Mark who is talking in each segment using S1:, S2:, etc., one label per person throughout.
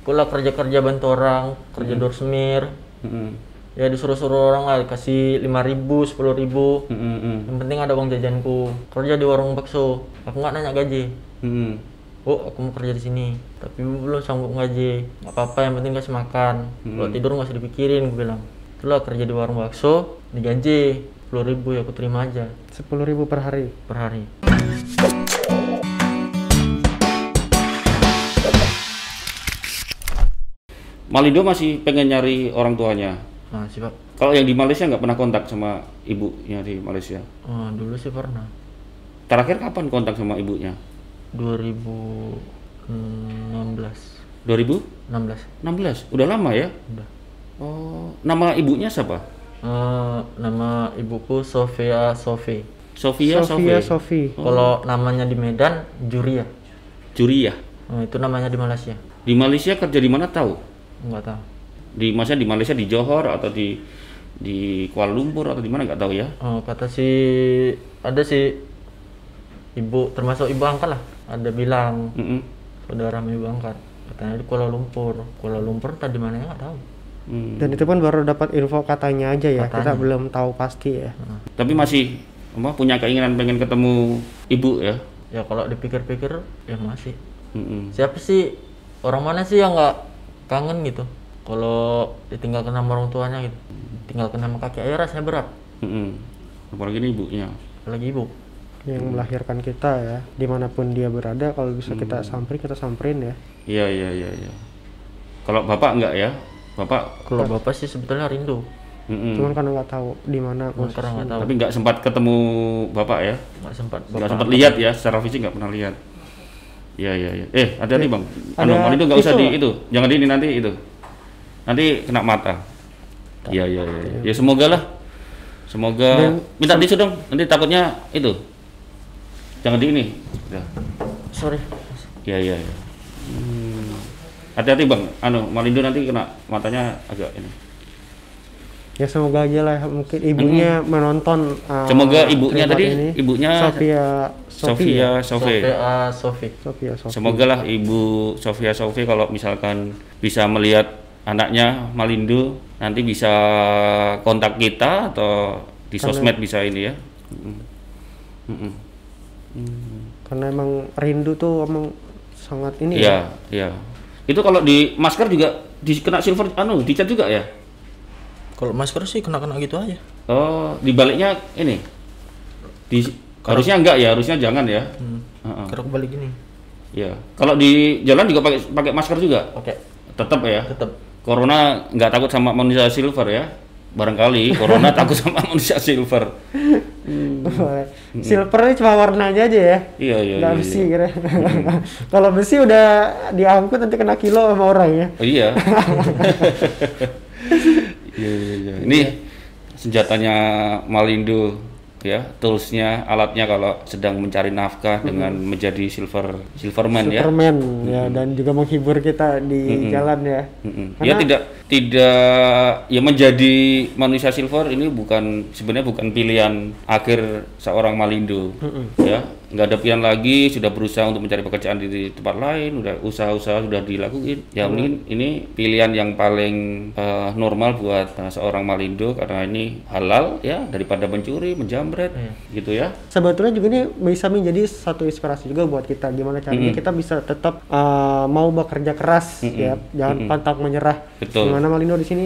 S1: Aku lah kerja-kerja bantu orang, kerja door semir.
S2: Mm-mm.
S1: Ya disuruh-suruh orang lah kasih 5 ribu, 10 ribu.
S2: Mm-mm.
S1: Yang penting ada uang jajanku. Kerja di warung bakso. Aku nggak nanya gaji.
S2: Mm-mm.
S1: Oh, aku mau kerja di sini. Tapi belum sanggup gaji. Nggak apa-apa, yang penting kasih makan. Kalau tidur nggak usah dipikirin, aku bilang. Itulah kerja di warung bakso, digaji 10 ribu ya aku terima aja
S3: 10.000 per hari.
S1: per hari.
S2: Malindo masih pengen nyari orang tuanya.
S1: Nah, sih pak.
S2: Kalau yang di Malaysia nggak pernah kontak sama ibunya di Malaysia.
S1: Oh, dulu sih pernah.
S2: Terakhir kapan kontak sama ibunya?
S1: 2016.
S2: 2016.
S1: 16.
S2: Udah lama ya?
S1: Udah.
S2: Oh, nama ibunya siapa?
S1: Eh, nama ibuku Sofia Sofi.
S2: Sofia
S3: Sofia
S2: Sofia
S3: Sofi.
S1: Kalau namanya di Medan Juria.
S2: Juriyah.
S1: Oh, itu namanya di Malaysia.
S2: Di Malaysia kerja di mana tahu?
S1: Enggak tahu.
S2: Di masa di Malaysia di Johor atau di di Kuala Lumpur atau di mana nggak tahu ya?
S1: Oh, kata si ada si ibu termasuk ibu angkat lah. Ada bilang
S2: Mm-mm.
S1: saudara sama ibu angkat. Katanya di Kuala Lumpur. Kuala Lumpur tadi mana nggak tahu.
S2: Hmm.
S3: Dan itu pun baru dapat info katanya aja ya. Kita
S1: Katanya.
S3: belum tahu pasti ya.
S2: Tapi masih apa punya keinginan pengen ketemu ibu ya?
S1: Ya kalau dipikir-pikir ya masih.
S2: Mm-mm.
S1: Siapa sih orang mana sih yang nggak kangen gitu? Kalau ditinggalkan sama orang tuanya gitu. Tinggalkan sama kakek ayah rasanya berat.
S2: Mm-mm. Apalagi ini ibunya.
S1: Apalagi ibu.
S3: Yang melahirkan kita ya. Di mana pun dia berada, kalau bisa kita samperin, kita samperin ya.
S2: Iya iya iya. iya. Kalau bapak nggak ya? Bapak
S1: Kalau bapak sih sebetulnya rindu.
S2: mm-mm.
S3: Cuman karena nggak tahu di mana
S1: Cuman karena nggak tahu.
S2: tapi nggak sempat ketemu bapak ya?
S1: Nggak sempat.
S2: Nggak sempat lihat ya? Secara fisik nggak pernah lihat. Iya iya iya. Eh hati-hati bang. Anu,
S3: Ada
S2: itu nggak usah di itu. Jangan di ini nanti itu. Nanti kena mata. Iya iya iya. Ya semoga lah. Semoga
S3: Dan
S2: minta tisu dong. Nanti takutnya itu. Jangan di ini. Ya.
S1: sorry.
S2: Iya iya. iya. Hmm. Hati-hati bang. Anu Malindo nanti kena matanya agak ini.
S3: Ya semoga aja lah mungkin ibunya menonton. uh,
S2: Semoga ibunya tadi,
S3: ini.
S2: ibunya
S3: Sofia Sofi ya?
S2: Sofia Sofi.
S1: Sofia Sofi.
S3: Sofia Sofi.
S2: Semoga lah Ibu Sofia Sofi kalau misalkan bisa melihat anaknya Malindo nanti bisa kontak kita atau di sosmed bisa ini ya. Mm-mm. Mm-mm.
S3: Karena emang rindu tuh emang sangat ini
S2: Iya, iya. Itu kalau di masker juga dikena silver anu dicat juga ya?
S1: Kalau masker sih kena-kena gitu aja.
S2: Oh, dibaliknya ini. Di harusnya enggak ya, harusnya jangan ya.
S1: Hmm. Kalau aku balik gini.
S2: Iya. Kalau di jalan juga pakai pakai masker juga.
S1: Oke.
S2: Tetap ya.
S1: Tetap.
S2: Corona nggak takut sama manusia silver ya. Barangkali Corona takut sama manusia silver.
S3: Silver ini cuma warnanya aja ya.
S2: Iya iya. Iya,
S3: besi
S2: iya.
S3: kira. Kalau besi udah diangkut nanti kena kilo sama orang ya.
S2: Oh, iya. Iya iya. Ini senjatanya Malindo ya, toolsnya, alatnya kalau sedang mencari nafkah dengan menjadi silver silverman ya.
S3: Superman ya dan juga menghibur kita di jalan ya.
S2: Mm-mm. Ya tidak tidak ya menjadi manusia silver ini bukan sebenarnya bukan pilihan akhir seorang Malindo. Ya nggak ada pilihan lagi sudah berusaha untuk mencari pekerjaan di tempat lain udah usaha-usaha sudah dilakuin. Ya mungkin ini pilihan yang paling eh, normal buat eh, seorang Malindo karena ini halal ya daripada mencuri menjamret gitu ya
S3: Sebetulnya juga ini bisa menjadi satu inspirasi juga buat kita gimana caranya kita bisa tetap uh, mau bekerja keras ya, jangan pantang menyerah.
S2: Betul.
S3: Gimana Malino di sini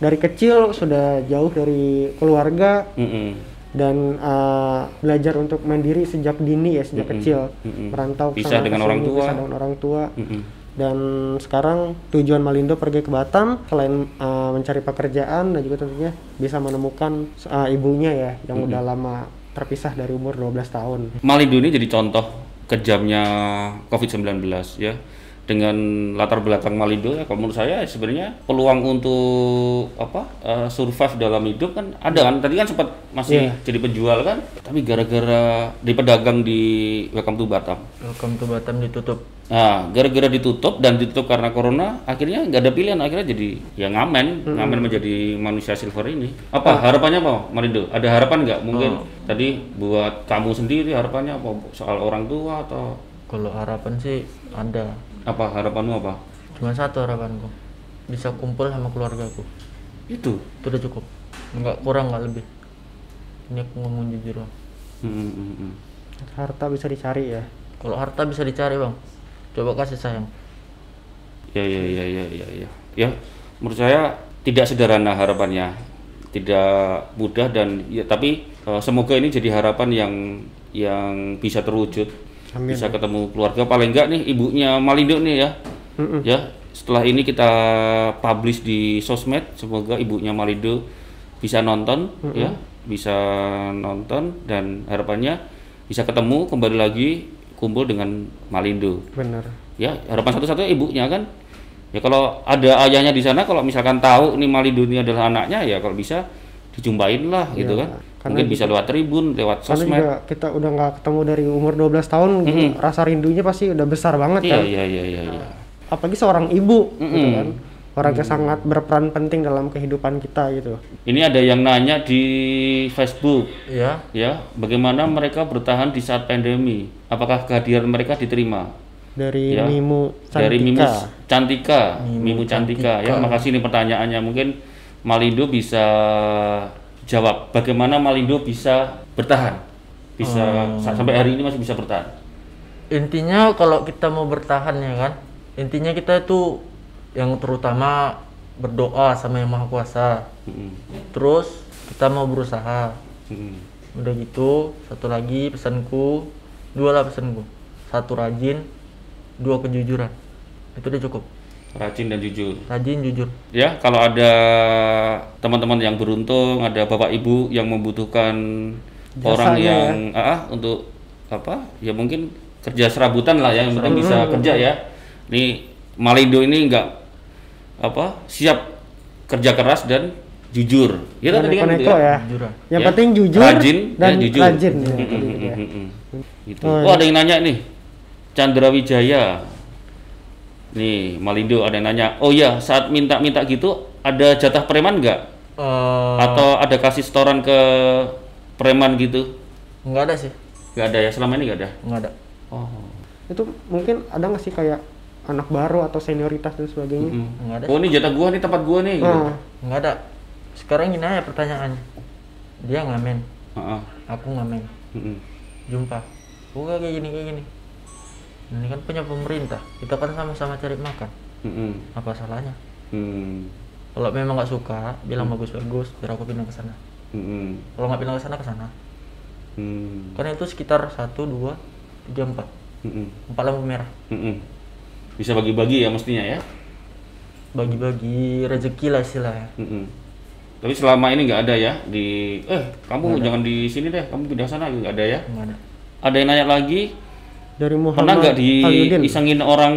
S3: dari kecil sudah jauh dari keluarga
S2: Mm-mm.
S3: dan uh, belajar untuk mandiri sejak dini ya sejak kecil
S2: mm-mm.
S3: merantau ke
S2: Pisah
S3: sana
S2: dengan
S3: ke
S2: orang
S3: sini,
S2: tua.
S3: pisah dengan orang tua
S2: Mm-mm.
S3: Dan sekarang tujuan Malindo pergi ke Batam selain uh, mencari pekerjaan dan juga tentunya bisa menemukan uh, ibunya ya yang udah lama terpisah dari umur 12 tahun
S2: Malindo ini jadi contoh kejamnya COVID-19 ya. Dengan latar belakang Malindo ya kalau menurut saya sebenarnya peluang untuk apa eh, survive dalam hidup kan ada kan tadi kan sempat masih
S3: Iya.
S2: jadi penjual kan tapi gara-gara di pedagang di Welcome to Batam
S1: Welcome to Batam ditutup.
S2: Nah, gara-gara ditutup dan ditutup karena corona, akhirnya nggak ada pilihan, akhirnya jadi ya ngamen, ngamen menjadi manusia silver ini. Apa harapannya apa, Marindo? Ada harapan nggak? Mungkin tadi buat kamu sendiri harapannya apa? Soal orang tua atau
S1: Kalau harapan sih ada.
S2: Apa harapanmu apa?
S1: cuma satu harapanku. Bisa kumpul sama keluargaku
S2: Itu.
S1: itu udah cukup. Nggak kurang nggak lebih. Ini aku ngomong jujur bang.
S2: Hmm, hmm, hmm.
S3: harta bisa dicari ya?
S1: Kalau harta bisa dicari bang. Coba kasih sayang.
S2: Ya, ya, ya, ya, ya, ya. Ya, menurut saya tidak sederhana harapannya, tidak mudah dan ya tapi eh, semoga ini jadi harapan yang yang bisa terwujud,
S3: Amin.
S2: bisa ketemu keluarga. Paling enggak nih ibunya Malindo nih ya,
S3: Mm-mm.
S2: ya setelah ini kita publish di sosmed, semoga ibunya Malindo bisa nonton, ya, bisa nonton dan harapannya bisa ketemu kembali lagi kumpul dengan Malindo
S3: bener
S2: ya harapan satu-satunya ibunya kan. Ya kalau ada ayahnya di sana kalau misalkan tahu nih Malindo ini adalah anaknya ya kalau bisa dijumpain lah gitu
S3: Ya,
S2: kan.
S3: Karena
S2: mungkin bisa lewat tribun lewat
S3: karena
S2: sosmed.
S3: juga kita udah nggak ketemu dari umur 12 tahun rasa rindunya pasti udah besar banget
S2: iya
S3: kan.
S2: iya iya iya iya.
S3: Apalagi seorang ibu gitu
S2: Mm-mm.
S3: kan. Orang yang sangat berperan penting dalam kehidupan kita gitu.
S2: Ini ada yang nanya di Facebook.
S1: Ya
S2: ya bagaimana mereka bertahan di saat pandemi? Apakah kehadiran mereka diterima?
S3: Dari
S2: Ya.
S3: Mimu
S2: dari Mimu
S3: Cantika.
S2: Cantika.
S1: Mimu
S2: Mimu Cantika. Ya
S1: Cantika.
S2: makasih ini pertanyaannya. Mungkin Malindo bisa jawab. Bagaimana Malindo bisa bertahan? Bisa sa- sampai hari ini masih bisa bertahan?
S1: Intinya kalau kita mau bertahan ya kan? Intinya kita itu yang terutama berdoa sama yang maha kuasa.
S2: Mm-mm.
S1: terus kita mau berusaha.
S2: Mm-mm.
S1: udah gitu satu lagi pesanku dua lah pesanku. Satu rajin dua kejujuran. Itu udah cukup
S2: rajin dan jujur.
S1: Rajin jujur.
S2: Ya kalau ada teman-teman yang beruntung ada bapak ibu yang membutuhkan orang
S3: Jasanya
S2: yang ah, ah, untuk apa ya mungkin kerja serabutan lah ya yang penting bisa kerja ya. Ini Malindo ini enggak apa siap kerja keras dan jujur. Ya tadi kan gitu ya?
S3: ya. Yang
S2: Ya.
S3: penting jujur
S2: rajin
S3: dan
S2: ya, jujur.
S3: rajin ya,
S2: Mm,
S3: gitu ya.
S2: Gitu.
S3: Oh,
S2: oh ada yang nanya nih Chandra Wijaya nih Malindo ada yang nanya oh ya saat minta-minta gitu ada jatah preman nggak?
S1: Eh,
S2: atau ada kasih setoran ke preman gitu?
S1: Nggak ada sih.
S2: Nggak ada ya? Selama ini nggak ada?
S1: Nggak ada.
S2: Oh.
S3: Itu mungkin ada nggak sih kayak anak baru atau senioritas dan sebagainya?
S2: Mm.
S1: nggak ada.
S2: Oh ini jatah gua nih tempat gua nih gitu.
S3: Ah,
S1: nggak ada. Sekarang gini aja pertanyaannya. Dia ngamen.
S2: Heeh.
S1: aku ngamen.
S2: Mm-mm.
S1: jumpa. Oh kayak gini kayak gini ini kan punya pemerintah kita kan sama-sama cari makan
S2: Mm-mm.
S1: apa salahnya
S2: Mm.
S1: kalau memang nggak suka bilang bagus-bagus biar aku pindah ke sana
S2: Mm-mm.
S1: kalau nggak pindah ke sana ke sana
S2: Mm.
S1: karena itu sekitar satu dua tiga empat
S2: Mm-mm.
S1: empat lampu merah
S2: Mm-mm. bisa bagi-bagi ya mestinya ya
S1: bagi-bagi rezeki lah istilahnya
S2: Mm-mm. Tapi selama ini nggak ada ya di eh kamu jangan di sini deh, kamu pindah sana nggak ada ya.
S1: nggak ada
S2: Ada yang nanya lagi,
S3: dari
S2: pernah
S3: Muhammad
S2: nggak
S3: Aliuddin
S2: diisengin orang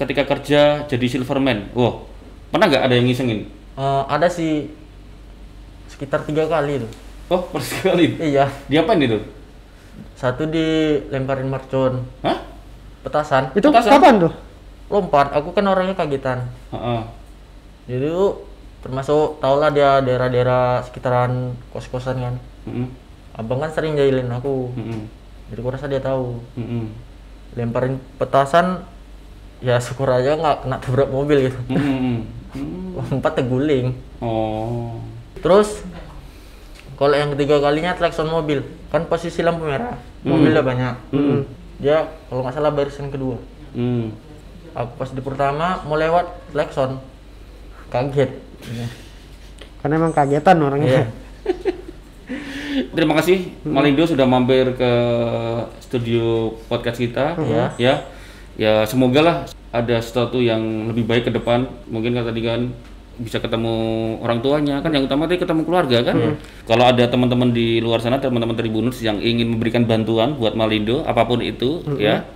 S2: ketika kerja jadi silverman? Wah, pernah nggak ada yang ngisengin?
S1: Eh, ada sih sekitar tiga kali tuh
S2: Oh, pernah sekali.
S1: iya
S2: Diapain itu?
S1: satu dilemparin mercon
S2: Hah?
S1: petasan
S3: itu
S2: Petasan?
S3: kapan tuh
S1: lompat aku kan orangnya kagetan
S2: Heeh.
S1: jadi tuh termasuk tau lah dia daerah-daerah sekitaran kos-kosan kan
S2: Mm-mm.
S1: abang kan sering jahilin aku
S2: Mm-mm.
S1: jadi aku rasa dia tahu
S2: Mm-mm.
S1: Lemparin petasan ya syukur aja nggak kena tabrak mobil gitu
S2: Mm-mm. Mm.
S1: lompat terguling
S2: Oh.
S1: terus kalau yang ketiga kalinya klakson mobil kan posisi lampu merah mobilnya banyak
S2: Mm.
S1: dia kalau nggak salah barisan kedua
S2: Mm.
S1: aku pas di pertama mau lewat klakson kaget
S3: karena emang kagetan orangnya
S1: Iya.
S2: Terima kasih Malindo sudah mampir ke studio podcast kita.
S1: Iya.
S2: Ya. Ya semoga lah ada sesuatu yang lebih baik ke depan. Mungkin kan tadi kan bisa ketemu orang tuanya kan yang utama tadi ketemu keluarga kan. Kalau ada teman-teman di luar sana teman-teman Tribunus yang ingin memberikan bantuan buat Malindo apa pun itu ya.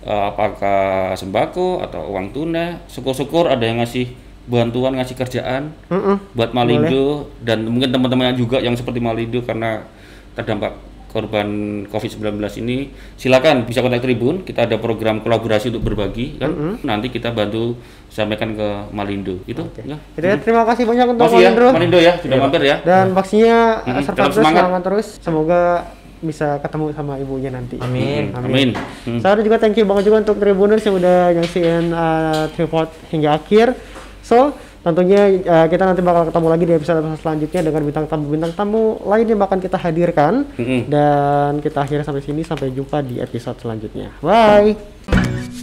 S2: Eh, apakah sembako atau uang tunai, syukur-syukur ada yang ngasih bantuan ngasih kerjaan
S3: Mm-mm.
S2: buat Malindo dan mungkin teman-teman juga yang seperti Malindo karena terdampak korban COVID-19 ini silakan bisa kontak Tribun kita ada program kolaborasi untuk berbagi kan nanti kita bantu sampaikan ke Malindo itu ya
S3: Itu ya, terima kasih banyak untuk
S2: ya
S3: Malindo.
S2: Malindo ya sudah mampir ya
S3: Dan vaksinnya serta
S2: tetap
S3: terus
S2: semangat.
S3: semangat terus. Semoga bisa ketemu sama ibunya nanti.
S1: Amin.
S2: Amin. Hmm.
S3: Saya juga thank you banget juga untuk Tribuners yang udah nyaksiin uh, Tripod hingga akhir. So, tentunya uh, kita nanti bakal ketemu lagi di episode selanjutnya dengan bintang tamu bintang tamu lain yang akan kita hadirkan
S2: Mm-mm.
S3: dan kita akhiri sampai sini sampai jumpa di episode selanjutnya. Bye.